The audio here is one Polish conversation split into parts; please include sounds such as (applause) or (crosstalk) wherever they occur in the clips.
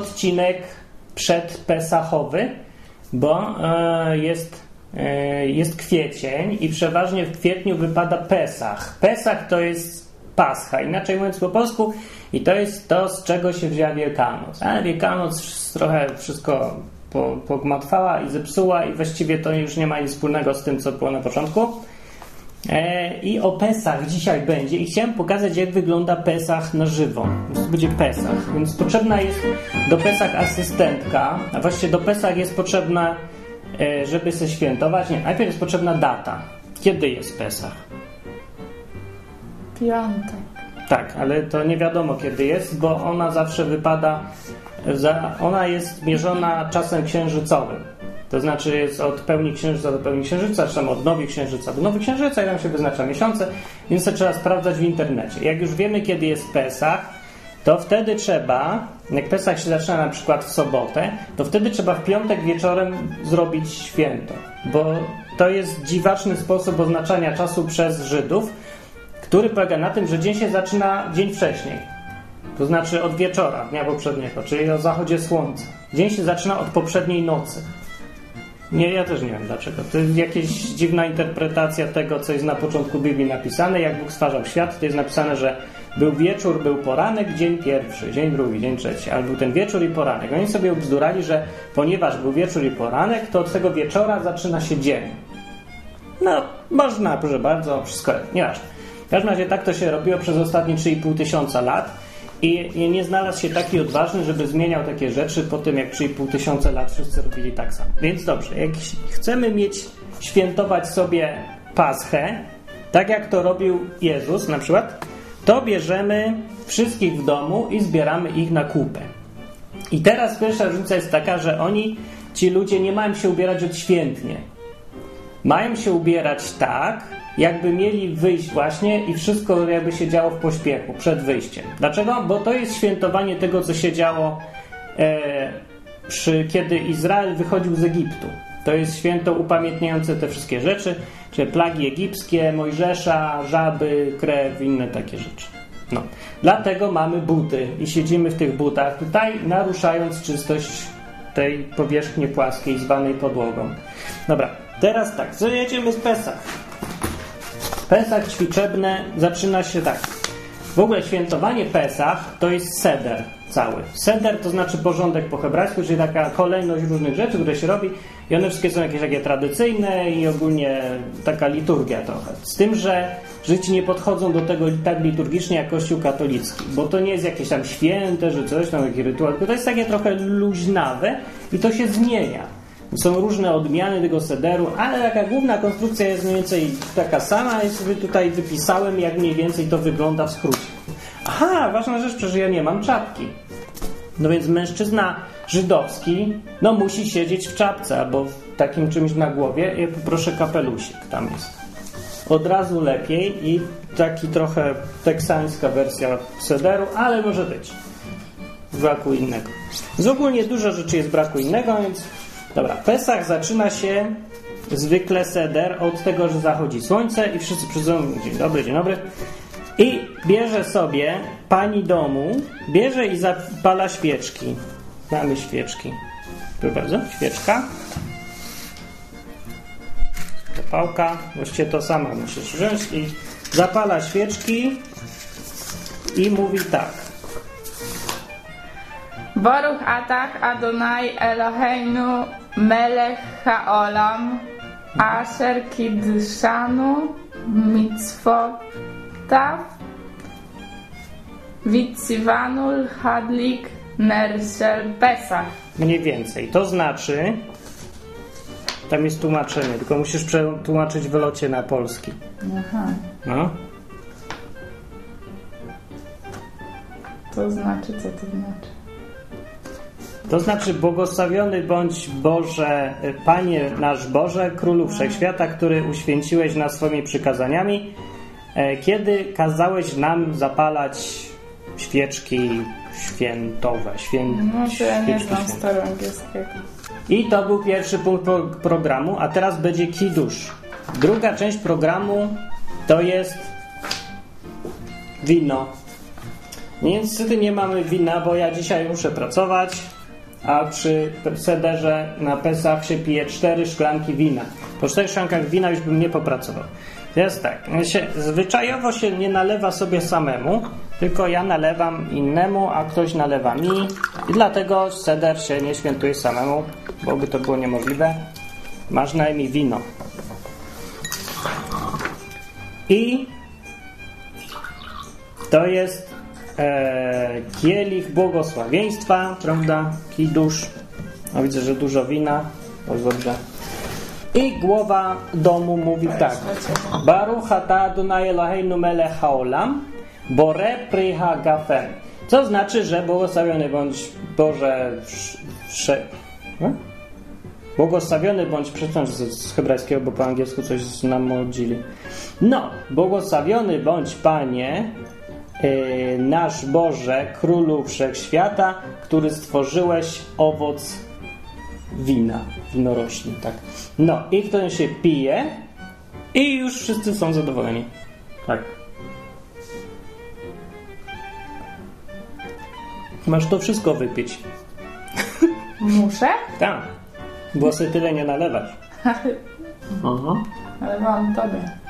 odcinek przedpesachowy, bo e, jest, e, jest kwiecień i przeważnie w kwietniu wypada Pesach. Pesach to jest Pascha, inaczej mówiąc po polsku, i to jest to, z czego się wzięła Wielkanoc. Ale Wielkanoc trochę wszystko pogmatwała i zepsuła i właściwie to już nie ma nic wspólnego z tym, co było na początku. E, I o Pesach dzisiaj będzie i chciałem pokazać, jak wygląda Pesach na żywo. To będzie Pesach, więc potrzebna jest do Pesach asystentka, a właściwie do Pesach jest potrzebna, e, żeby się świętować, nie, najpierw jest potrzebna data. Kiedy jest Pesach? Piątek. Tak, ale to nie wiadomo kiedy jest, bo ona zawsze wypada, za, ona jest mierzona czasem księżycowym. To znaczy jest od pełni księżyca do pełni księżyca, czy tam od nowi księżyca do nowi księżyca i tam się wyznacza miesiące, więc to trzeba sprawdzać w internecie. Jak już wiemy, kiedy jest Pesach, to wtedy trzeba, jak Pesach się zaczyna na przykład w sobotę, to wtedy trzeba w piątek wieczorem zrobić święto, bo to jest dziwaczny sposób oznaczania czasu przez Żydów, który polega na tym, że dzień się zaczyna dzień wcześniej. To znaczy od wieczora dnia poprzedniego, czyli o zachodzie słońca. Dzień się zaczyna od poprzedniej nocy. Nie, ja też nie wiem dlaczego. To jest jakaś dziwna interpretacja tego, co jest na początku Biblii napisane. Jak Bóg stwarzał świat, to jest napisane, że był wieczór, był poranek, dzień pierwszy, dzień drugi, dzień trzeci, ale był ten wieczór i poranek. Oni sobie ubzdurali, że ponieważ był wieczór i poranek, to od tego wieczora zaczyna się dzień. No, można, proszę bardzo, wszystko, nieważne. W każdym razie tak to się robiło przez ostatnie 3,5 tysiąca lat. I nie znalazł się taki odważny, żeby zmieniał takie rzeczy po tym, jak 3,5 tysiące lat wszyscy robili tak samo. Więc dobrze, jak chcemy mieć, świętować sobie Paschę, tak jak to robił Jezus na przykład, to bierzemy wszystkich w domu i zbieramy ich na kupę. I teraz pierwsza różnica jest taka, że oni, ci ludzie, nie mają się ubierać odświętnie. Mają się ubierać tak, jakby mieli wyjść właśnie i wszystko jakby się działo w pośpiechu przed wyjściem. Dlaczego? Bo to jest świętowanie tego, co się działo e, przy, kiedy Izrael wychodził z Egiptu. To jest święto upamiętniające te wszystkie rzeczy, czyli plagi egipskie, Mojżesza, żaby, krew, inne takie rzeczy. No. Dlatego mamy buty i siedzimy w tych butach tutaj, naruszając czystość tej powierzchni płaskiej zwanej podłogą. Dobra, teraz tak, co jedziemy z Pesach? Pesach ćwiczebne zaczyna się tak. W ogóle świętowanie Pesach to jest seder cały. Seder to znaczy porządek po hebrajsku, czyli taka kolejność różnych rzeczy, które się robi i one wszystkie są jakieś takie tradycyjne i ogólnie taka liturgia trochę. Z tym, że Żydzi nie podchodzą do tego tak liturgicznie jak Kościół katolicki, bo to nie jest jakieś tam święte, że coś tam, jakiś rytuał, tylko to jest takie trochę luźnawe i to się zmienia. Są różne odmiany tego sederu, ale taka główna konstrukcja jest mniej więcej taka sama i sobie tutaj wypisałem, jak mniej więcej to wygląda w skrócie. Aha, ważna rzecz, przecież ja nie mam czapki. No więc mężczyzna żydowski, no musi siedzieć w czapce albo w takim czymś na głowie. Ja poproszę kapelusik, tam jest. Od razu lepiej i taki trochę teksańska wersja sederu, ale może być. Braku innego. Z ogólnie dużo rzeczy jest braku innego, więc Dobra, Pesach zaczyna się zwykle seder od tego, że zachodzi słońce i wszyscy przychodzą, dzień dobry, dzień dobry. I bierze sobie pani domu, bierze i zapala świeczki. Mamy świeczki. Proszę bardzo, świeczka. Zapałka, właściwie to sama musisz wziąć i zapala świeczki i mówi tak. Baruch atach Adonai Eloheinu melech haolam asher kidshanu mitzvotav Witsivanul Hadlik Nersel Pesach. Mniej więcej. To znaczy, tam jest tłumaczenie, tylko musisz przetłumaczyć w locie na polski. Aha. No. To znaczy, co to znaczy? To znaczy, błogosławiony bądź Boże, Panie nasz Boże, Królu Wszechświata, który uświęciłeś nas swoimi przykazaniami, e, kiedy kazałeś nam zapalać świeczki świętowe. Świę... No to ja nie znam staroangielskiego. I to był pierwszy punkt programu, a teraz będzie kidusz. Druga część programu to jest wino. Niestety nie mamy wina, bo ja dzisiaj muszę pracować, a przy sederze na Pesach się pije cztery szklanki wina. Po czterech szklankach wina już bym nie popracował. Jest tak, się, zwyczajowo się nie nalewa sobie samemu, tylko ja nalewam innemu, a ktoś nalewa mi i dlatego seder się nie świętuje samemu, bo by to było niemożliwe. Masz na wino. I to jest e, kielich błogosławieństwa, prawda? Kidusz. No widzę, że dużo wina. To dobrze. I głowa domu mówi tak. Baruch ata Adonai Eloheinu melech haolam, bore priha gafen. Co znaczy, że błogosławiony bądź Boże wsze... No? Błogosławiony bądź przeczytam z, hebrajskiego, bo po angielsku coś nam odzili. No, błogosławiony bądź Panie, nasz Boże, Królu Wszechświata, który stworzyłeś owoc wina, winorośli, tak. No, i wtedy się pije i już wszyscy są zadowoleni. Tak. Masz to wszystko wypić. Muszę? Tak. Było sobie tyle nie nalewać. Aha. (laughs) Ale mam tobie.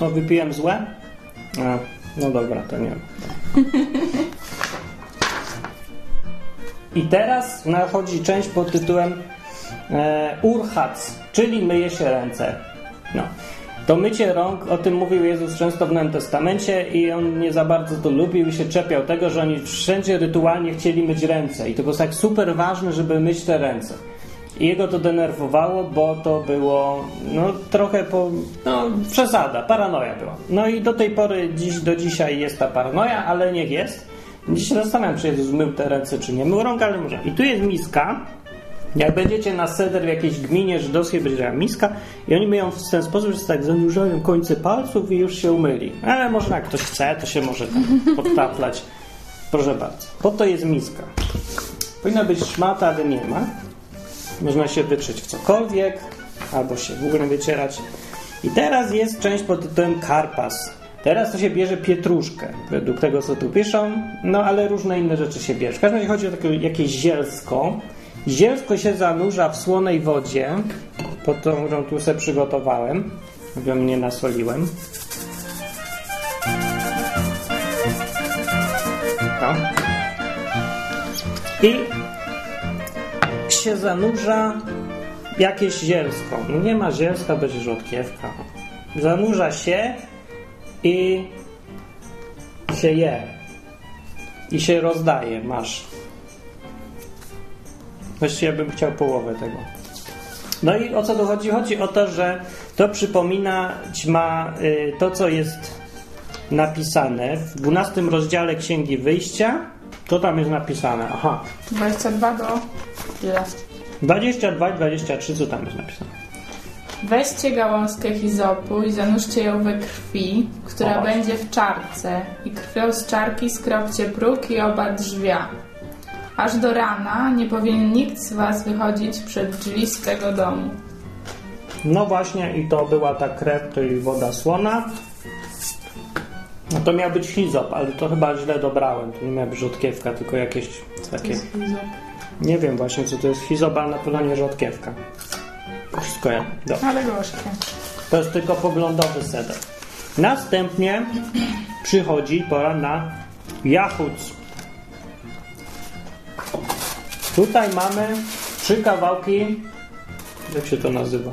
O, wypiłem złe? A, no dobra, to nie. I teraz nachodzi część pod tytułem e, urhac, czyli myje się ręce. No. To mycie rąk, o tym mówił Jezus często w Nowym Testamencie i on nie za bardzo to lubił i się czepiał tego, że oni wszędzie rytualnie chcieli myć ręce i to było tak super ważne, żeby myć te ręce. Jego to denerwowało, bo to było no, trochę po, no, przesada, paranoja była. No i do tej pory, dziś, do dzisiaj jest ta paranoja, ale niech jest. Dziś się zastanawiam, czy Jezus mył te ręce, czy nie mył rąk, ale może. I tu jest miska. Jak będziecie na seder w jakiejś gminie żydowskiej, będzie miała miska i oni myją w ten sposób, że tak zanurzają końce palców i już się umyli. Ale może jak ktoś chce, to się może tak podtaplać. Proszę bardzo. Po to jest miska. Powinna być szmata, ale nie ma. Można się wytrzeć w cokolwiek, albo się w ogóle wycierać. I teraz jest część pod tytułem karpas. Teraz to się bierze pietruszkę, według tego co tu piszą, no ale różne inne rzeczy się bierze. W każdym razie chodzi o takie jakieś zielsko. Zielsko się zanurza w słonej wodzie, pod tą, którą tu sobie przygotowałem, bo mnie nasoliłem. No. I się zanurza jakieś zielsko. No nie ma zielska, będzie rzodkiewka. Zanurza się i się je. I się rozdaje. Masz. Właściwie bym chciał połowę tego. No i o co tu chodzi? Chodzi o to, że to przypominać ma y, to, co jest napisane w 12 rozdziale Księgi Wyjścia. To tam jest napisane. Aha. 22 do... Ile? 22 i 23, co tam jest napisane? Weźcie gałązkę hizopu i zanurzcie ją we krwi, która O. będzie w czarce i krwią z czarki skropcie próg i oba drzwia. Aż do rana nie powinien nikt z was wychodzić przed drzwi swego domu. No właśnie, i to była ta krew, to i woda słona. No to miał być hizop, ale to chyba źle dobrałem. To nie miała być rzodkiewka, tylko jakieś To takie... Nie wiem właśnie, co to jest hizop, ale na pewno nie rzodkiewka. Wszystko ja. Dobra. Ale gorzkie. To jest tylko poglądowy seder. Następnie przychodzi pora na jachuc. Tutaj mamy trzy kawałki, jak się to nazywa?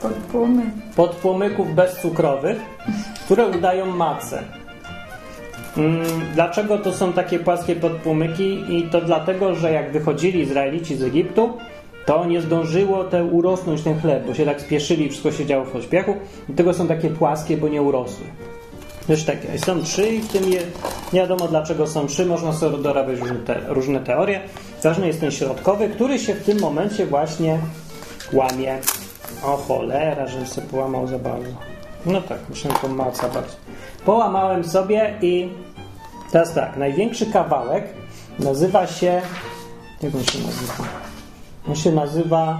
Podpłomy. Podpłomyków bezcukrowych, które udają macę. Mm, Dlaczego to są takie płaskie podpłomyki? I to dlatego, że jak wychodzili Izraelici z Egiptu, to nie zdążyło te urosnąć ten chleb, bo się tak spieszyli wszystko się działo w pośpiechu. Dlatego są takie płaskie, bo nie urosły. Też takie. Są trzy i w tym je, nie wiadomo dlaczego są trzy, można sobie dorabiać różne, te, różne teorie. Ważny jest ten środkowy, który się w tym momencie właśnie łamie. O cholera, żebym sobie połamał za bardzo. No tak, muszę to bardzo. Połamałem sobie i teraz tak, największy kawałek nazywa się... Jak on się nazywa? On się nazywa...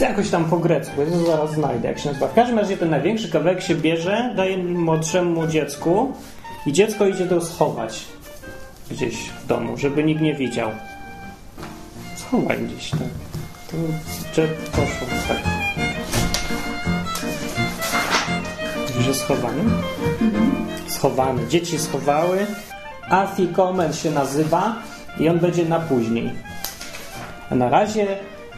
Jakoś tam po grecku, ja to zaraz znajdę, jak się nazywa. W każdym razie ten największy kawałek się bierze, daje młodszemu dziecku i dziecko idzie to schować gdzieś w domu, żeby nikt nie widział. Schowaj gdzieś, tak. Że poszło, tak. Jest schowany? Schowany. Dzieci schowały. Afikomen się nazywa i on będzie na później. A na razie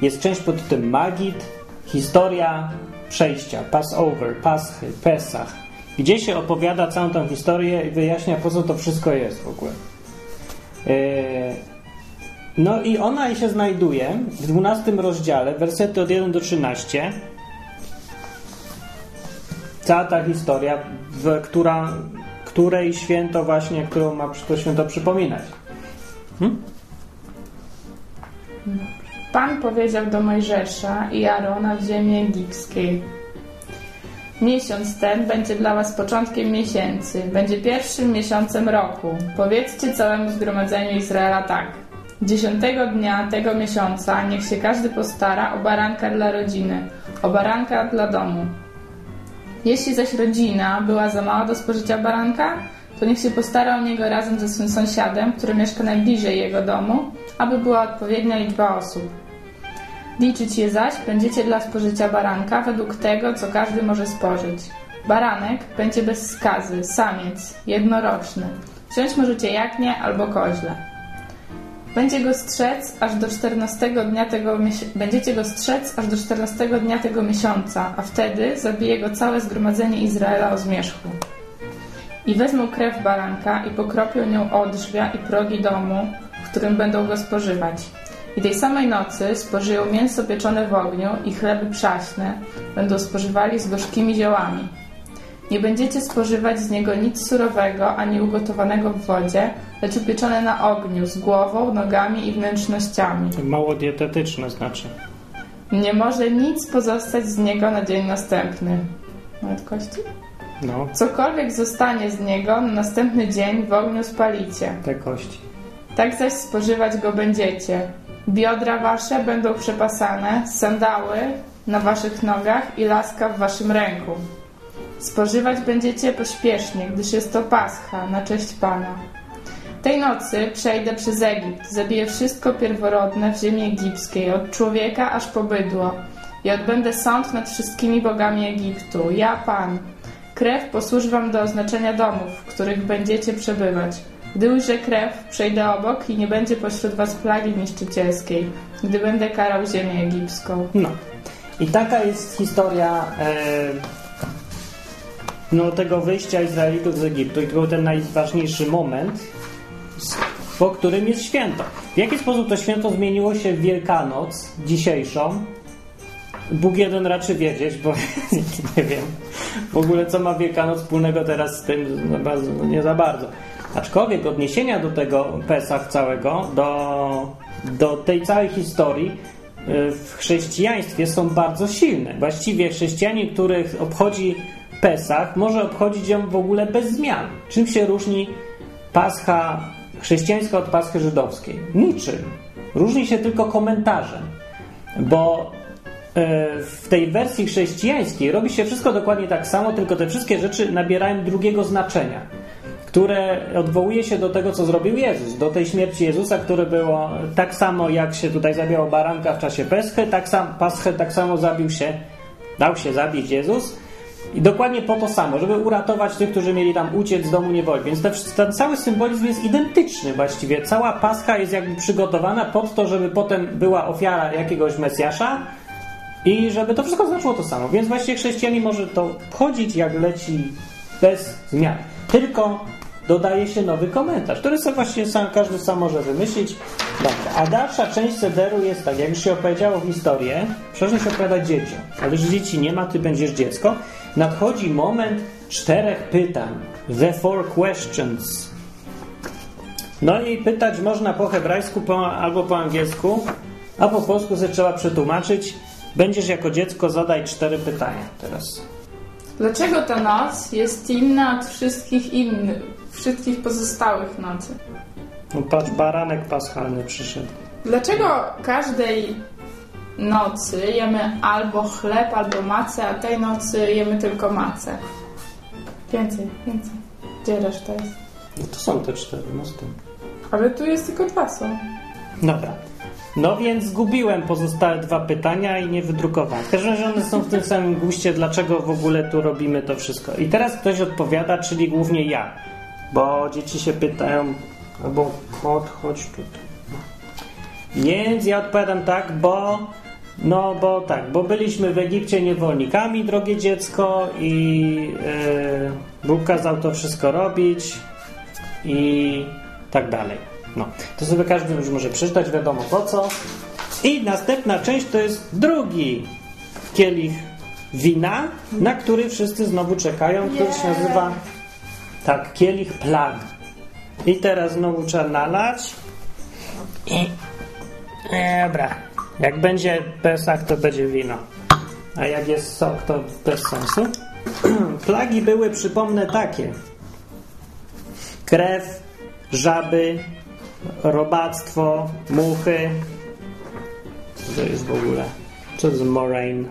jest część pod tym Magid, historia przejścia, Passover, Paschy, Pesach, gdzie się opowiada całą tą historię i wyjaśnia, po co to wszystko jest w ogóle. Eee, no i ona się znajduje w 12 rozdziale, wersety od 1 do 13. Cała ta historia, w, która, której święto właśnie, którą ma to święto przypominać. Hmm? Pan powiedział do Mojżesza i Arona w ziemi egipskiej. Miesiąc ten będzie dla was początkiem miesięcy, będzie pierwszym miesiącem roku. Powiedzcie całemu zgromadzeniu Izraela tak. Dziesiątego dnia tego miesiąca niech się każdy postara o baranka dla rodziny, o baranka dla domu. Jeśli zaś rodzina była za mała do spożycia baranka, to niech się postara o niego razem ze swym sąsiadem, który mieszka najbliżej jego domu, aby była odpowiednia liczba osób. Liczyć je zaś będziecie dla spożycia baranka według tego, co każdy może spożyć. Baranek będzie bez skazy, samiec, jednoroczny. Wziąć możecie jagnię albo koźle. Będzie go strzec aż do 14 dnia tego będziecie go strzec aż do 14 dnia tego miesiąca, a wtedy zabije go całe zgromadzenie Izraela o zmierzchu. I wezmą krew baranka i pokropią nią odrzwia i progi domu, w którym będą go spożywać. I tej samej nocy spożyją mięso pieczone w ogniu i chleby przaśne, będą spożywali z gorzkimi ziołami. Nie będziecie spożywać z niego nic surowego ani ugotowanego w wodzie, lecz upieczone na ogniu, z głową, nogami i wnętrznościami. Mało dietetyczne znaczy. Nie może nic pozostać z niego na dzień następny. Nawet kości? No. Cokolwiek zostanie z niego na następny dzień w ogniu spalicie. Te kości. Tak zaś spożywać go będziecie. Biodra wasze będą przepasane, sandały na waszych nogach i laska w waszym ręku. Spożywać będziecie pośpiesznie, gdyż jest to Pascha na cześć Pana. Tej nocy przejdę przez Egipt, zabiję wszystko pierworodne w ziemi egipskiej, od człowieka aż po bydło i odbędę sąd nad wszystkimi bogami Egiptu. Ja, Pan. Krew posłuży wam do oznaczenia domów, w których będziecie przebywać. Gdy ujrzę krew, przejdę obok i nie będzie pośród was plagi niszczycielskiej, gdy będę karał ziemię egipską. No. I taka jest historia e, no, tego wyjścia Izraelitów z Egiptu. I to był ten najważniejszy moment, po którym jest święto. W jaki sposób to święto zmieniło się w Wielkanoc dzisiejszą? Bóg jeden raczy wiedzieć, bo (laughs) nie wiem w ogóle, co ma Wielkanoc wspólnego teraz z tym, no, bardzo, no nie za bardzo. Aczkolwiek odniesienia do tego Pesach całego, do, do tej całej historii y, w chrześcijaństwie są bardzo silne. Właściwie chrześcijanin, których obchodzi Pesach, może obchodzić ją w ogóle bez zmian. Czym się różni Pascha chrześcijańska od Paschy żydowskiej? Niczym. Różni się tylko komentarzem. Bo y, w tej wersji chrześcijańskiej robi się wszystko dokładnie tak samo, tylko te wszystkie rzeczy nabierają drugiego znaczenia które odwołuje się do tego, co zrobił Jezus, do tej śmierci Jezusa, które było tak samo, jak się tutaj zabiło baranka w czasie Peschy, tak sam, Paschę tak samo zabił się, dał się zabić Jezus i dokładnie po to samo, żeby uratować tych, którzy mieli tam uciec z domu niewoli. Więc ten, ten cały symbolizm jest identyczny właściwie. Cała Pascha jest jakby przygotowana pod to, żeby potem była ofiara jakiegoś Mesjasza, i żeby to wszystko znaczyło to samo. Więc właśnie chrześcijanin może to chodzić jak leci bez zmian. Tylko dodaje się nowy komentarz, który sobie właśnie sam, każdy sam może wymyślić. Dobra. A dalsza część sederu jest tak, jak już się opowiedziało historię, przeważnie się opowiada dzieciom, ale że dzieci nie ma, ty będziesz dziecko. Nadchodzi moment czterech pytań. The four questions. No i pytać można po hebrajsku po, albo po angielsku, a po polsku sobie trzeba przetłumaczyć. Będziesz jako dziecko zadaj cztery pytania teraz. Dlaczego ta noc jest inna od wszystkich innych, wszystkich pozostałych nocy? No patrz, baranek paschalny przyszedł. Dlaczego każdej nocy jemy albo chleb, albo macę, a tej nocy jemy tylko macę. Więcej, więcej. Gdzie reszta jest? No to są te cztery następne. Ale tu jest tylko dwa są. Dobra. No więc zgubiłem pozostałe dwa pytania i nie wydrukowałem. W każdym razie one są w tym samym guście, dlaczego w ogóle tu robimy to wszystko. I teraz ktoś odpowiada, czyli głównie ja. Bo dzieci się pytają, albo chodź, chodź tutaj. Więc ja odpowiadam tak, bo no bo tak, bo byliśmy w Egipcie niewolnikami, drogie dziecko, i yy, Bóg kazał to wszystko robić i tak dalej. No, to sobie każdy już może przeczytać, wiadomo po co. I następna część to jest drugi kielich wina, na który wszyscy znowu czekają, który się nazywa tak, kielich plag. I teraz znowu trzeba nalać. I dobra. Jak będzie Pesach, to będzie wino. A jak jest sok, to bez sensu. (clears throat) Plagi były, przypomnę, takie. Krew, żaby, robactwo, muchy. Co to jest w ogóle? Co to jest moraine?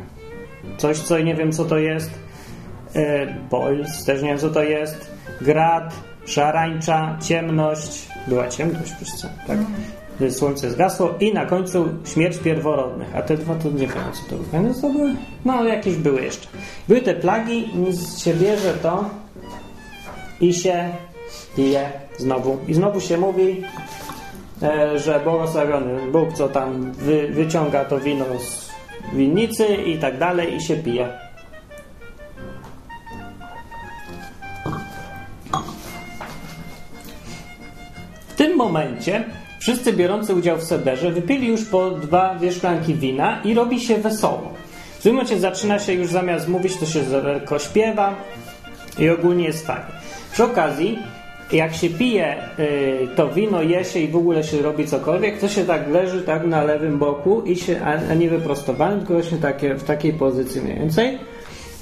Coś, co nie wiem, co to jest. E, boils, też nie wiem, co to jest. Grad, szarańcza, ciemność. Była ciemność w co? tak? Słońce zgasło i na końcu śmierć pierworodnych. A te dwa to nie wiem, co to były. No, to były. No, jakieś były jeszcze. Były te plagi, się bierze to i się pije znowu. I znowu się mówi, e, że błogosławiony Bóg, co tam wy, wyciąga to wino z winnicy i tak dalej i się pije. W tym momencie wszyscy biorący udział w sederze wypili już po dwa dwie szklanki wina i robi się wesoło. W tym momencie zaczyna się już zamiast mówić, to się lekko śpiewa i ogólnie jest fajnie. Przy okazji jak się pije y, to wino, je się i w ogóle się robi cokolwiek, to się tak leży tak na lewym boku i się, a, a nie wyprostowany, tylko właśnie takie, w takiej pozycji mniej więcej.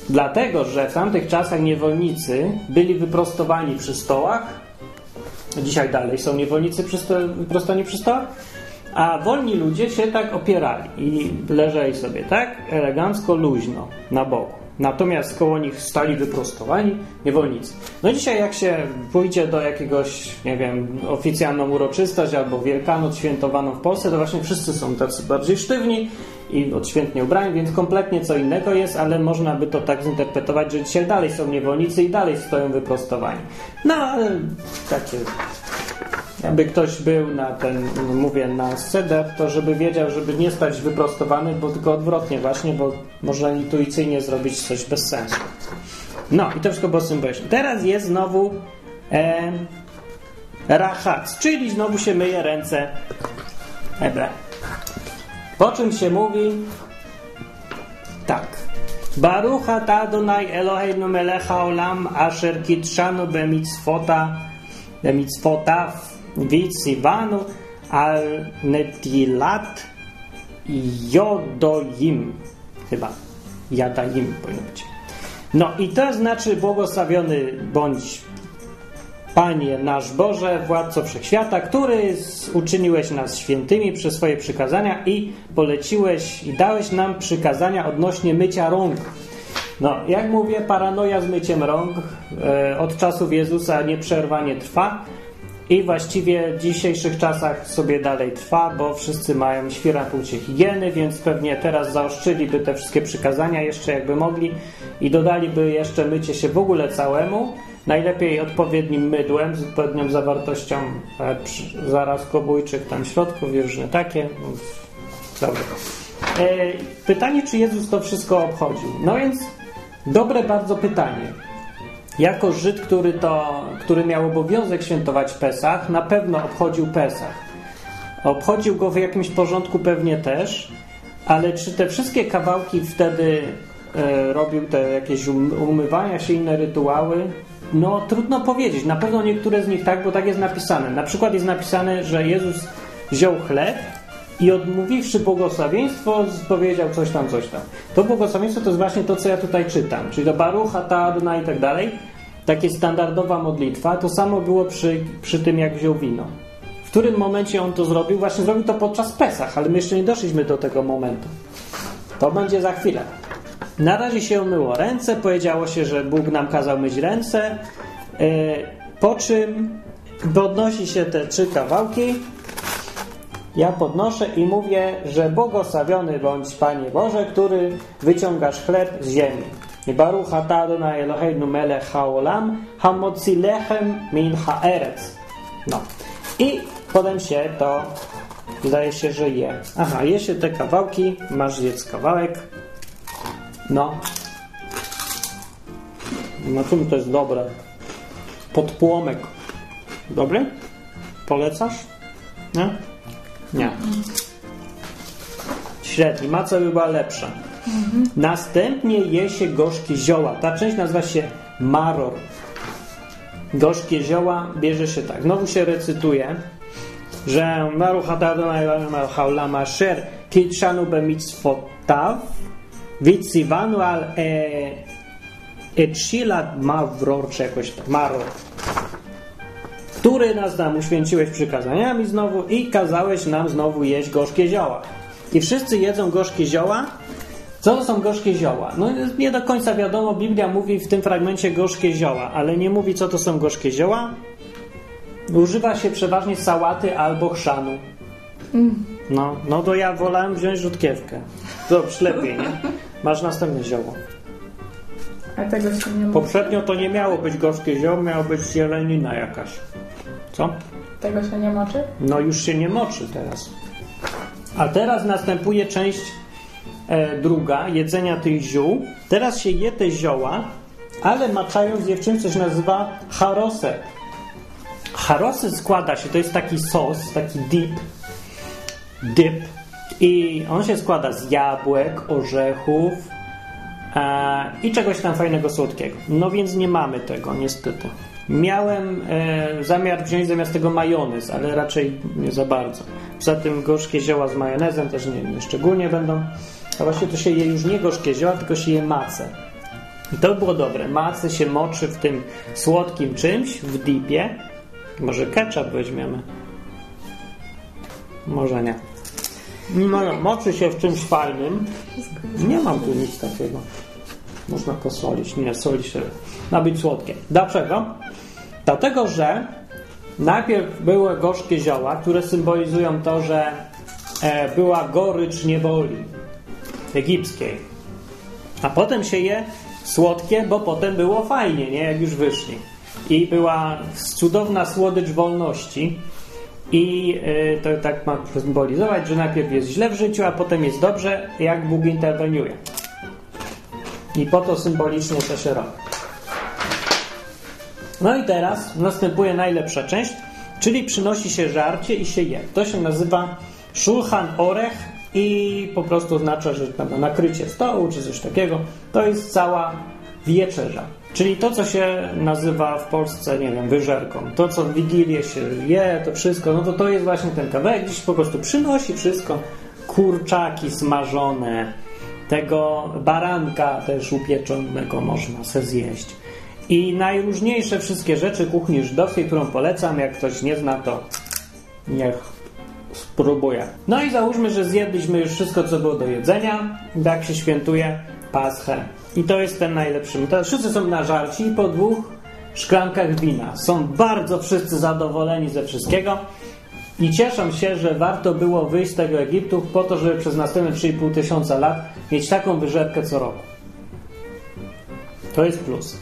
Dlatego, że w tamtych czasach niewolnicy byli wyprostowani przy stołach, dzisiaj dalej są niewolnicy wyprostowani przy stołach, a wolni ludzie się tak opierali i leżeli sobie tak elegancko, luźno na boku. Natomiast koło nich stali wyprostowani niewolnicy. No dzisiaj jak się pójdzie do jakiegoś, nie wiem, oficjalną uroczystość albo Wielkanoc świętowaną w Polsce, to właśnie wszyscy są tacy bardziej sztywni i odświętnie ubrani, więc kompletnie co innego jest, ale można by to tak zinterpretować, że dzisiaj dalej są niewolnicy i dalej stoją wyprostowani. No ale takie jakby ktoś był na ten, mówię, na seder, to żeby wiedział, żeby nie stać wyprostowany, bo tylko odwrotnie właśnie, bo można intuicyjnie zrobić coś bez sensu. No i to wszystko było symboliczne. Teraz jest znowu e, czyli znowu się myje ręce. Ebe. Po czym się mówi tak. Baruch atah Adonai Eloheinu melech haolam asher kitshanu bemitzvota bemitzvotav Witzivanu al netilat jodoim. Chyba. Jadaim powinno. No i to znaczy błogosławiony bądź Panie nasz Boże, Władco Wszechświata, który uczyniłeś nas świętymi przez swoje przykazania i poleciłeś i dałeś nam przykazania odnośnie mycia rąk. No, jak mówię, paranoja z myciem rąk e, od czasów Jezusa nieprzerwanie trwa. I właściwie w dzisiejszych czasach sobie dalej trwa, bo wszyscy mają świetne płcie higieny, więc pewnie teraz zaoszczyliby te wszystkie przykazania jeszcze jakby mogli i dodaliby jeszcze mycie się w ogóle całemu, najlepiej odpowiednim mydłem z odpowiednią zawartością e, zaraz kobójczych tam środków i różne takie. Dobra. E, pytanie, czy Jezus to wszystko obchodził? No więc dobre bardzo pytanie. Jako Żyd, który, to, który miał obowiązek świętować Pesach, na pewno obchodził Pesach. Obchodził go w jakimś porządku pewnie też, ale czy te wszystkie kawałki wtedy e, robił te jakieś um, umywania się, inne rytuały? No trudno powiedzieć. Na pewno niektóre z nich tak, bo tak jest napisane. Na przykład jest napisane, że Jezus wziął chleb i odmówiwszy błogosławieństwo, powiedział coś tam, coś tam. To błogosławieństwo to jest właśnie to, co ja tutaj czytam, czyli do Barucha, Tadna i tak dalej. Takie standardowa modlitwa. To samo było przy, przy tym, jak wziął wino. W którym momencie on to zrobił? Właśnie zrobił to podczas Pesach, ale my jeszcze nie doszliśmy do tego momentu. To będzie za chwilę. Na razie się umyło ręce, powiedziało się, że Bóg nam kazał myć ręce, yy, po czym podnosi się te trzy kawałki. Ja podnoszę i mówię, że błogosławiony bądź Panie Boże, który wyciągasz chleb z ziemi. Baruch atah Adonai Eloheinu melech haolam hamotzi lechem min haeretz. No. I potem się to Wydaje się, że je. Aha, je się te kawałki, masz jedz kawałek. No. Na czym to jest dobre? Podpłomek. Dobry? Polecasz? Nie? Nie. Średni. Maca by była lepsza. Następnie je się gorzkie zioła. Ta część nazywa się maror. Gorzkie zioła bierze się tak. Znowu się recytuje że Baruch Adonai Haolam Asher Kitshanu b'mitzvotav Vitzivanu al Etshilat Mavror, czy jakoś tak, Maror który nas nam uświęciłeś przykazaniami znowu i kazałeś nam znowu jeść gorzkie zioła. I wszyscy jedzą gorzkie zioła. Co to są gorzkie zioła? No nie do końca wiadomo, Biblia mówi w tym fragmencie gorzkie zioła, ale nie mówi co to są gorzkie zioła. Używa się przeważnie sałaty albo chrzanu. No, no to ja wolałem wziąć rzutkiewkę. Dobrze, lepiej, nie? Masz następne zioło. A tego się nie mówi. Poprzednio to nie miało być gorzkie zioło, miało być zielenina jakaś. Co? Tego się nie moczy? No już się nie moczy teraz. A teraz następuje część e, druga, jedzenia tych ziół. Teraz się je te zioła, ale maczając je w czymś, co się nazywa harosek. Harosy składa się, to jest taki sos, taki dip, dip i on się składa z jabłek, orzechów i czegoś tam fajnego słodkiego. No więc nie mamy tego, niestety. Miałem e, zamiar wziąć zamiast tego majonez, ale raczej nie za bardzo. Poza tym gorzkie zioła z majonezem też nie, nie szczególnie będą. A właśnie to się je już nie gorzkie zioła, tylko się je macę. I to było dobre. Macę się moczy w tym słodkim czymś, w dipie. Może ketchup weźmiemy? Może nie. No, moczy się w czymś fajnym. Nie mam tu nic takiego. Można posolić. Nie, soli się. Ma być słodkie. Dlaczego? Dlatego, że najpierw były gorzkie zioła, które symbolizują to, że e, była gorycz niewoli egipskiej. A potem się je słodkie, bo potem było fajnie, nie? Jak już wyszli. I była cudowna słodycz wolności. I y, to tak ma symbolizować, że najpierw jest źle w życiu, a potem jest dobrze, jak Bóg interweniuje. I po to symbolicznie to się robi. No i teraz następuje najlepsza część, czyli przynosi się żarcie i się je. To się nazywa szulchan orech i po prostu oznacza, że tam nakrycie stołu czy coś takiego. To jest cała wieczerza. Czyli to, co się nazywa w Polsce, nie wiem, wyżerką, to, co w Wigilię się je, to wszystko, no to to jest właśnie ten kawałek, gdzieś po prostu przynosi wszystko, kurczaki smażone, tego baranka też upieczonego można se zjeść. I najróżniejsze wszystkie rzeczy kuchni żydowskiej, którą polecam, jak ktoś nie zna, to niech spróbuje. No i załóżmy, że zjedliśmy już wszystko, co było do jedzenia, tak się świętuje Paschę. I to jest ten najlepszy. Wszyscy są na żarci po dwóch szklankach wina. Są bardzo wszyscy zadowoleni ze wszystkiego i cieszą się, że warto było wyjść z tego Egiptu po to, żeby przez następne 3,5 tysiąca lat mieć taką wyżerkę co roku. To jest plus.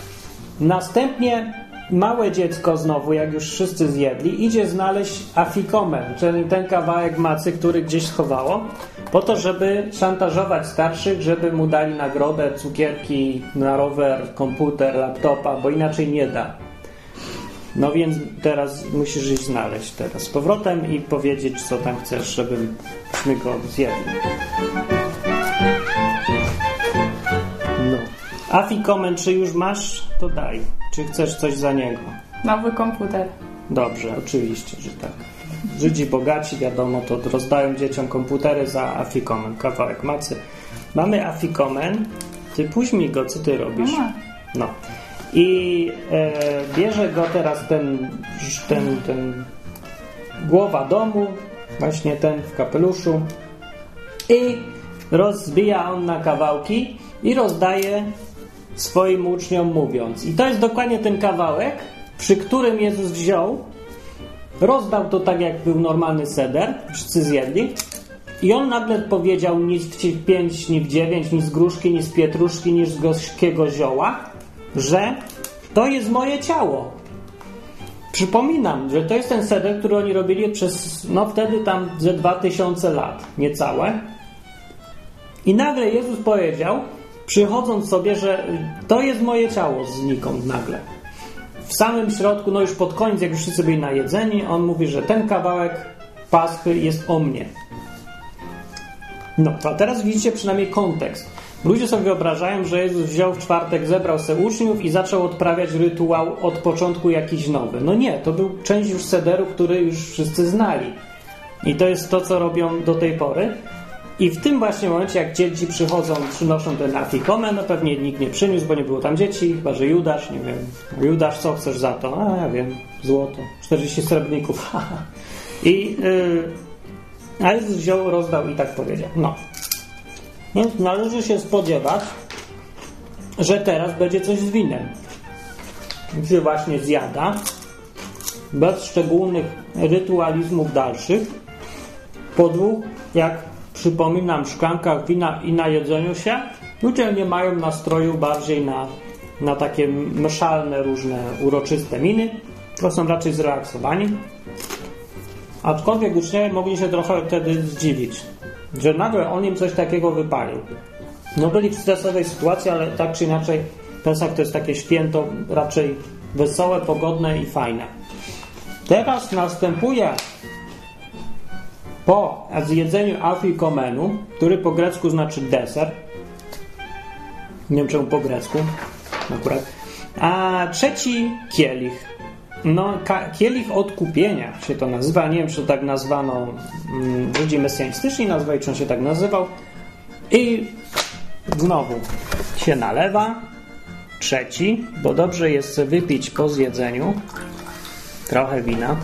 Następnie małe dziecko znowu, jak już wszyscy zjedli, idzie znaleźć afikomen, czyli ten kawałek macy, który gdzieś schowało, po to, żeby szantażować starszych, żeby mu dali nagrodę, cukierki na rower, komputer, laptopa, bo inaczej nie da. No więc teraz musisz iść znaleźć teraz z powrotem i powiedzieć, co tam chcesz, żebyśmy go zjedli. Afikomen, czy już masz, to daj. Czy chcesz coś za niego? Nowy komputer. Dobrze, oczywiście, że tak. Żydzi bogaci, wiadomo, to rozdają dzieciom komputery za afikomen, kawałek macy. Mamy afikomen, ty mi go, co ty robisz? No. No. I e, bierze go teraz ten, ten, ten głowa domu, właśnie ten w kapeluszu i rozbija on na kawałki i rozdaje swoim uczniom mówiąc. I to jest dokładnie ten kawałek, przy którym Jezus wziął, rozdał to tak jak był normalny seder, wszyscy zjedli i on nagle powiedział nic w pięć, ni w dziewięć, ni z gruszki, ni z pietruszki, ni z gorzkiego zioła, że to jest moje ciało. Przypominam, że to jest ten seder, który oni robili przez, no wtedy tam ze 2000 lat, niecałe. I nagle Jezus powiedział, przychodząc sobie, że to jest moje ciało znikąd nagle. W samym środku, no już pod koniec, jak już wszyscy byli najedzeni, on mówi, że ten kawałek paschy jest o mnie. No, a teraz widzicie przynajmniej kontekst. Ludzie sobie wyobrażają, że Jezus wziął w czwartek, zebrał sobie uczniów i zaczął odprawiać rytuał od początku jakiś nowy. No nie, to był część już sederu, który już wszyscy znali. I to jest to, co robią do tej pory. I w tym właśnie momencie, jak dzieci przychodzą, przynoszą ten afikomen, no pewnie nikt nie przyniósł, bo nie było tam dzieci, chyba że Judasz, nie wiem. Judasz, co chcesz za to? A ja wiem, złoto, 40 srebrników. (laughs) I yy, a wziął, rozdał i tak powiedział. No. Więc należy się spodziewać, że teraz będzie coś z winem. Się właśnie zjada, bez szczególnych rytualizmów dalszych, po dwóch, jak przypominam, szklankach wina i na jedzeniu się, ludzie nie mają nastroju bardziej na, na takie mszalne, różne uroczyste miny, to są raczej zrelaksowani. Aczkolwiek uczniowie mogli się trochę wtedy zdziwić, że nagle on im coś takiego wypalił. No byli w stresowej sytuacji, ale tak czy inaczej Pesach to jest takie święto raczej wesołe, pogodne i fajne. Teraz następuje po zjedzeniu afikomenu, który po grecku znaczy deser, nie wiem czemu po grecku akurat, a trzeci kielich. No, kielich odkupienia się to nazywa. Nie wiem, czy to tak nazwano mm, ludzi mesjanistyczni, nazwali, czy on się tak nazywał. I znowu się nalewa. Trzeci, bo dobrze jest wypić po zjedzeniu trochę wina.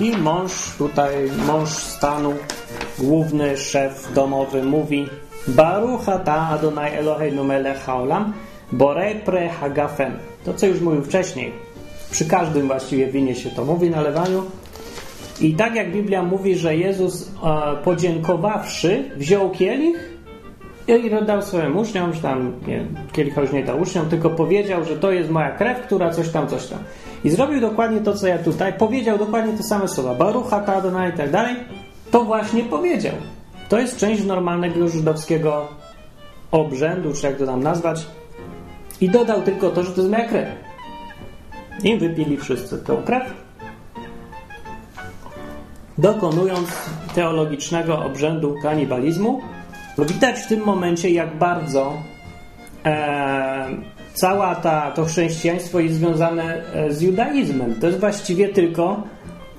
I mąż tutaj, mąż stanu, główny szef domowy mówi Baruch ata Adonai Eloheinu melech haolam borei pre hagafen. To, co już mówił wcześniej. Przy każdym właściwie winie się to mówi na lewaniu. I tak jak Biblia mówi, że Jezus e, podziękowawszy wziął kielich i dał swoim uczniom, że tam nie, kielicha już nie dał uczniom, tylko powiedział, że to jest moja krew, która coś tam, coś tam. I zrobił dokładnie to, co ja tutaj. Powiedział dokładnie te same słowa. Barucha, Tadona i tak dalej. To właśnie powiedział. To jest część normalnego żydowskiego obrzędu, czy jak to tam nazwać. I dodał tylko to, że to jest moja krew. I wypili wszyscy tę krew, dokonując teologicznego obrzędu kanibalizmu. Widać w tym momencie, jak bardzo e, cała ta, to chrześcijaństwo jest związane e, z judaizmem. To jest właściwie tylko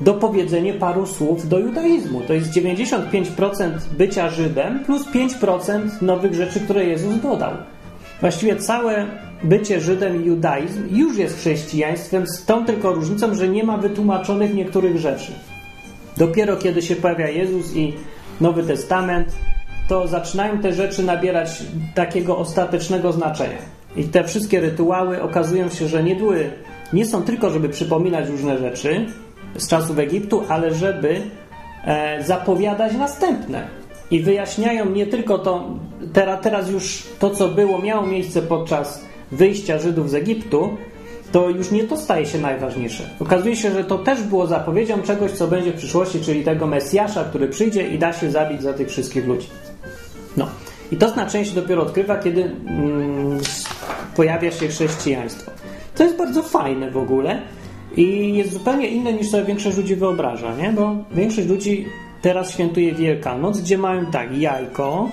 dopowiedzenie paru słów do judaizmu. To jest 95% bycia Żydem plus 5% nowych rzeczy, które Jezus dodał. Właściwie całe bycie Żydem i judaizm już jest chrześcijaństwem z tą tylko różnicą, że nie ma wytłumaczonych niektórych rzeczy. Dopiero kiedy się pojawia Jezus i Nowy Testament, to zaczynają te rzeczy nabierać takiego ostatecznego znaczenia. I te wszystkie rytuały okazują się, że nie były, nie są tylko, żeby przypominać różne rzeczy z czasów Egiptu, ale żeby e, zapowiadać następne. I wyjaśniają nie tylko to, teraz, teraz już to, co było, miało miejsce podczas wyjścia Żydów z Egiptu, to już nie to staje się najważniejsze. Okazuje się, że to też było zapowiedzią czegoś, co będzie w przyszłości, czyli tego Mesjasza, który przyjdzie i da się zabić za tych wszystkich ludzi. No. I to znaczenie się dopiero odkrywa, kiedy mm, pojawia się chrześcijaństwo. To jest bardzo fajne w ogóle i jest zupełnie inne niż sobie większość ludzi wyobraża, nie? Bo większość ludzi teraz świętuje Wielkanoc, gdzie mają tak, jajko.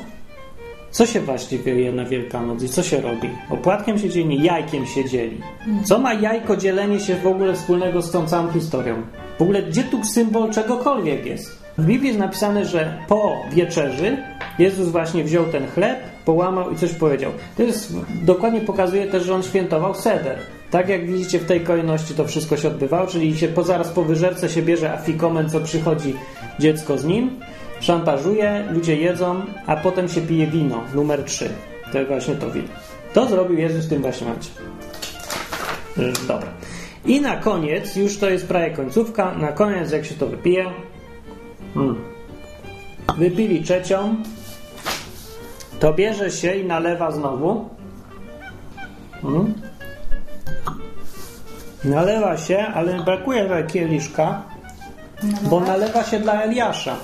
Co się właściwie je na Wielkanoc i co się robi? Opłatkiem się dzieli, jajkiem się dzieli. Co ma jajko dzielenie się w ogóle wspólnego z tą całą historią? W ogóle gdzie tu symbol czegokolwiek jest? W Biblii jest napisane, że po wieczerzy Jezus właśnie wziął ten chleb, połamał i coś powiedział. To jest, dokładnie pokazuje też, że on świętował seder. Tak jak widzicie w tej kolejności to wszystko się odbywało, czyli się po, zaraz po wyżerce się bierze afikomen, co przychodzi dziecko z nim, szantażuje, ludzie jedzą, a potem się pije wino, numer 3. To właśnie to wino. To zrobił Jezus w tym właśnie momencie. Dobra. I na koniec, już to jest prawie końcówka, na koniec jak się to wypije, hmm. wypili trzecią, to bierze się i nalewa znowu. Hmm. Nalewa się, ale brakuje tutaj kieliszka, bo nalewa się dla Eliasza.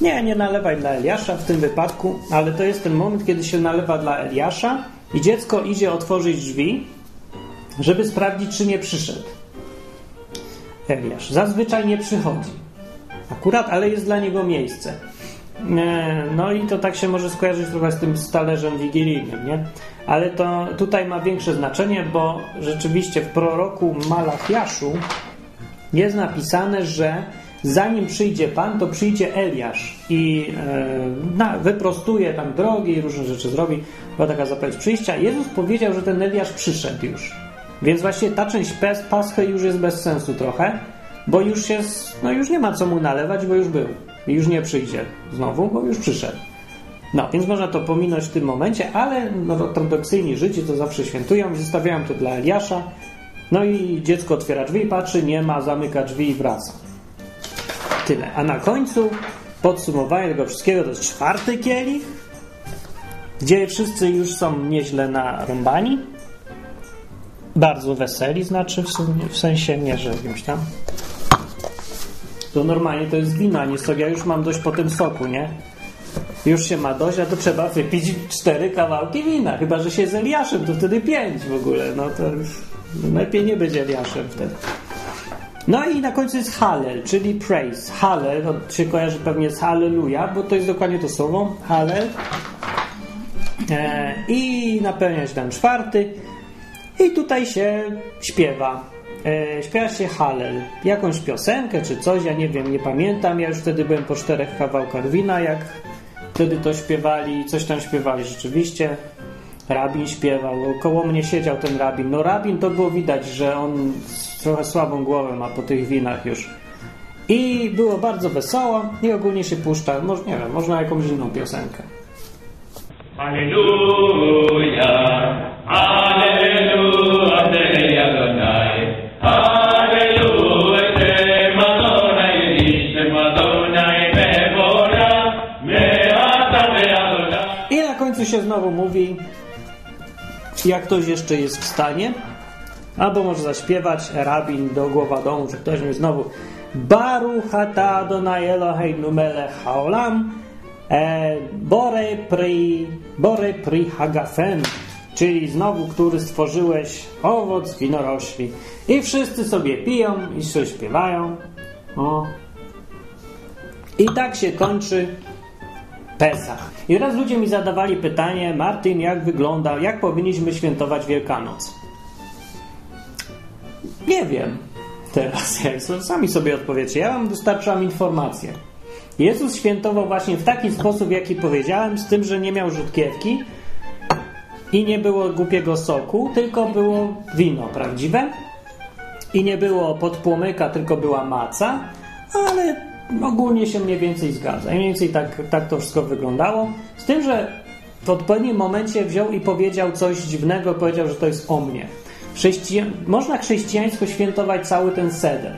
Nie, nie nalewaj dla Eliasza w tym wypadku, ale to jest ten moment, kiedy się nalewa dla Eliasza i dziecko idzie otworzyć drzwi, żeby sprawdzić, czy nie przyszedł. Eliasz zazwyczaj nie przychodzi. Akurat, ale jest dla niego miejsce. E, No i to tak się może skojarzyć trochę z tym stależem wigilijnym, nie? Ale to tutaj ma większe znaczenie, bo rzeczywiście w proroku Malachiaszu jest napisane, że zanim przyjdzie Pan, to przyjdzie Eliasz i e, na, wyprostuje tam drogi różne rzeczy zrobi. Była taka zapowiedź przyjścia. Jezus powiedział, że ten Eliasz przyszedł już. Więc właśnie ta część paschy już jest bez sensu trochę, bo już jest, no już nie ma co mu nalewać, bo już był. I już nie przyjdzie znowu, bo już przyszedł. No, więc można to pominąć w tym momencie, ale ortodoksyjni Żydzi to zawsze świętują zostawiają to dla Eliasza. No i dziecko otwiera drzwi patrzy, nie ma, zamyka drzwi i wraca. Tyle. A na końcu podsumowanie tego wszystkiego to jest czwarty kielich, gdzie wszyscy już są nieźle narąbani. Bardzo weseli, znaczy w, sumie, w sensie nie, że jakimś tam. To normalnie to jest wina, nie sok. Ja już mam dość po tym soku, nie? Już się ma dość, a to trzeba wypić cztery kawałki wina. Chyba, że się z Eliaszem, to wtedy pięć w ogóle. No to już lepiej nie być Eliaszem wtedy. No i na końcu jest Hallel, czyli praise. Hallel, to się kojarzy pewnie z Halleluja, bo to jest dokładnie to słowo. Hallel. E, I napełnia się tam czwarty. I tutaj się śpiewa. E, śpiewa się Hallel. Jakąś piosenkę czy coś, ja nie wiem, nie pamiętam. Ja już wtedy byłem po czterech kawałkach wina, jak wtedy to śpiewali. Coś tam śpiewali rzeczywiście. Rabin śpiewał, koło mnie siedział ten rabin. No rabin to było widać, że on trochę słabą głowę ma po tych winach już. I było bardzo wesoło i ogólnie się puszcza, może, nie wiem, można jakąś inną piosenkę. Hallelujah, Hallelujah, Te I na końcu się znowu mówi, jak ktoś jeszcze jest w stanie, albo może zaśpiewać rabin do głowa domu, że ktoś mi znowu Baruch ata Adonai Eloheinu melech haolam e, Bore pri, bore pri hagafen czyli znowu, który stworzyłeś owoc winorośli. I wszyscy sobie piją i się śpiewają. O. I tak się kończy Pesach. I teraz ludzie mi zadawali pytanie, Martin, jak wygląda, jak powinniśmy świętować Wielkanoc? Nie wiem. Teraz, (laughs) jak sami sobie odpowiecie. Ja wam dostarczam informacje. Jezus świętował właśnie w taki sposób, jaki powiedziałem, z tym, że nie miał rzutkiewki i nie było głupiego soku, tylko było wino prawdziwe i nie było podpłomyka, tylko była maca, ale ogólnie się mniej więcej zgadza. I mniej więcej tak, tak to wszystko wyglądało. Z tym, że w odpowiednim momencie wziął i powiedział coś dziwnego, powiedział, że to jest o mnie. Chrześcijan... Można chrześcijańsko świętować cały ten seder.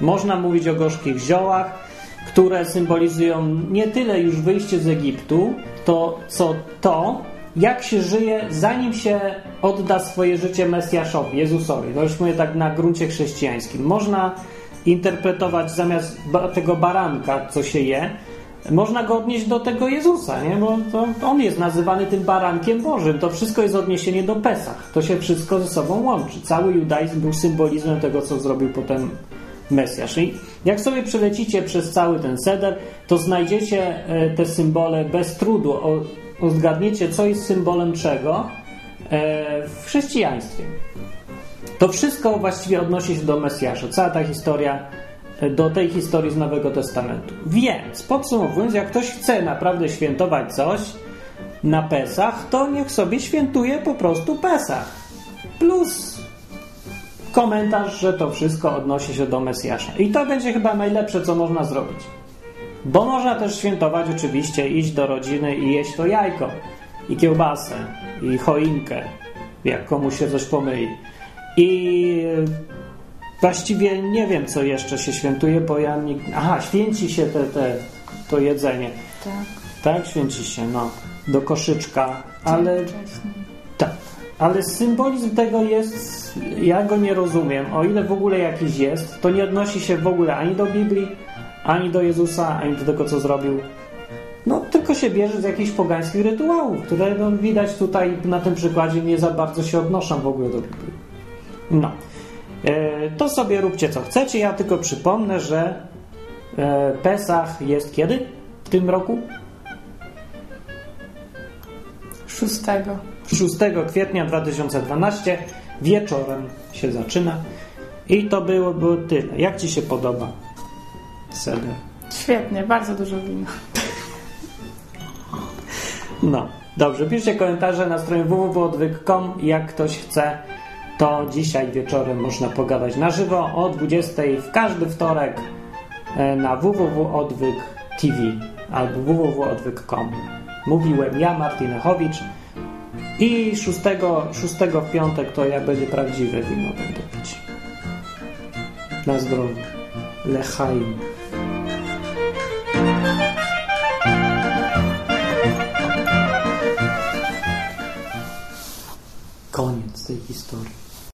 Można mówić o gorzkich ziołach, które symbolizują nie tyle już wyjście z Egiptu, to co to, jak się żyje, zanim się odda swoje życie Mesjaszowi, Jezusowi. No już mówię tak na gruncie chrześcijańskim. Można interpretować zamiast tego baranka, co się je, można go odnieść do tego Jezusa, nie? bo on jest nazywany tym barankiem Bożym. To wszystko jest odniesienie do Pesach. To się wszystko ze sobą łączy. Cały judaizm był symbolizmem tego, co zrobił potem Mesjasz. I jak sobie przelecicie przez cały ten seder, to znajdziecie e, te symbole bez trudu. O, uzgadniecie, co jest symbolem czego e, w chrześcijaństwie. To wszystko właściwie odnosi się do Mesjasza. Cała ta historia e, do tej historii z Nowego Testamentu. Więc, podsumowując, jak ktoś chce naprawdę świętować coś na Pesach, to niech sobie świętuje po prostu Pesach. Plus komentarz, że to wszystko odnosi się do Mesjasza. I to będzie chyba najlepsze, co można zrobić. Bo można też świętować oczywiście, iść do rodziny i jeść to jajko, i kiełbasę, i choinkę, jak komuś się coś pomyli. I właściwie nie wiem, co jeszcze się świętuje, bo ja nie... Aha, święci się te, te, to jedzenie. Tak. Tak, święci się, no. Do koszyczka, ale... Wcześniej. Tak, ale symbolizm tego jest, ja go nie rozumiem. O ile w ogóle jakiś jest, to nie odnosi się w ogóle ani do Biblii, ani do Jezusa, ani do tego, co zrobił. No, tylko się bierze z jakichś pogańskich rytuałów, które no, widać tutaj na tym przykładzie nie za bardzo się odnoszą w ogóle do Biblii. No. E, to sobie róbcie co chcecie. Ja tylko przypomnę, że e, Pesach jest kiedy w tym roku? Szóstego. 6 kwietnia 2012 wieczorem się zaczyna. I to było, było tyle. Jak Ci się podoba? Seder. Świetnie, bardzo dużo wina. No, dobrze. Piszcie komentarze na stronie www.odwyk.com. Jak ktoś chce, to dzisiaj wieczorem można pogadać na żywo o 20 w każdy wtorek e, na www.odwyk TV albo www.odwyk.com. Mówiłem ja, Martin Echowicz. I 6, 6 w piątek to jak będzie prawdziwe wino będę pić. Na zdrowie. Lechaim. Koniec tej historii.